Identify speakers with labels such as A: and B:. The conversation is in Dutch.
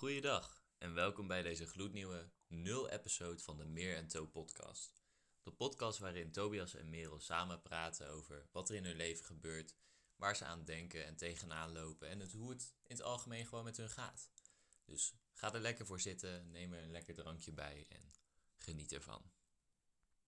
A: Goeiedag en welkom bij deze gloednieuwe nul-episode van de Meer en To podcast. De podcast waarin Tobias en Merel samen praten over wat er in hun leven gebeurt, waar ze aan denken en tegenaan lopen en hoe het in het algemeen gewoon met hun gaat. Dus ga er lekker voor zitten, neem er een lekker drankje bij en geniet ervan.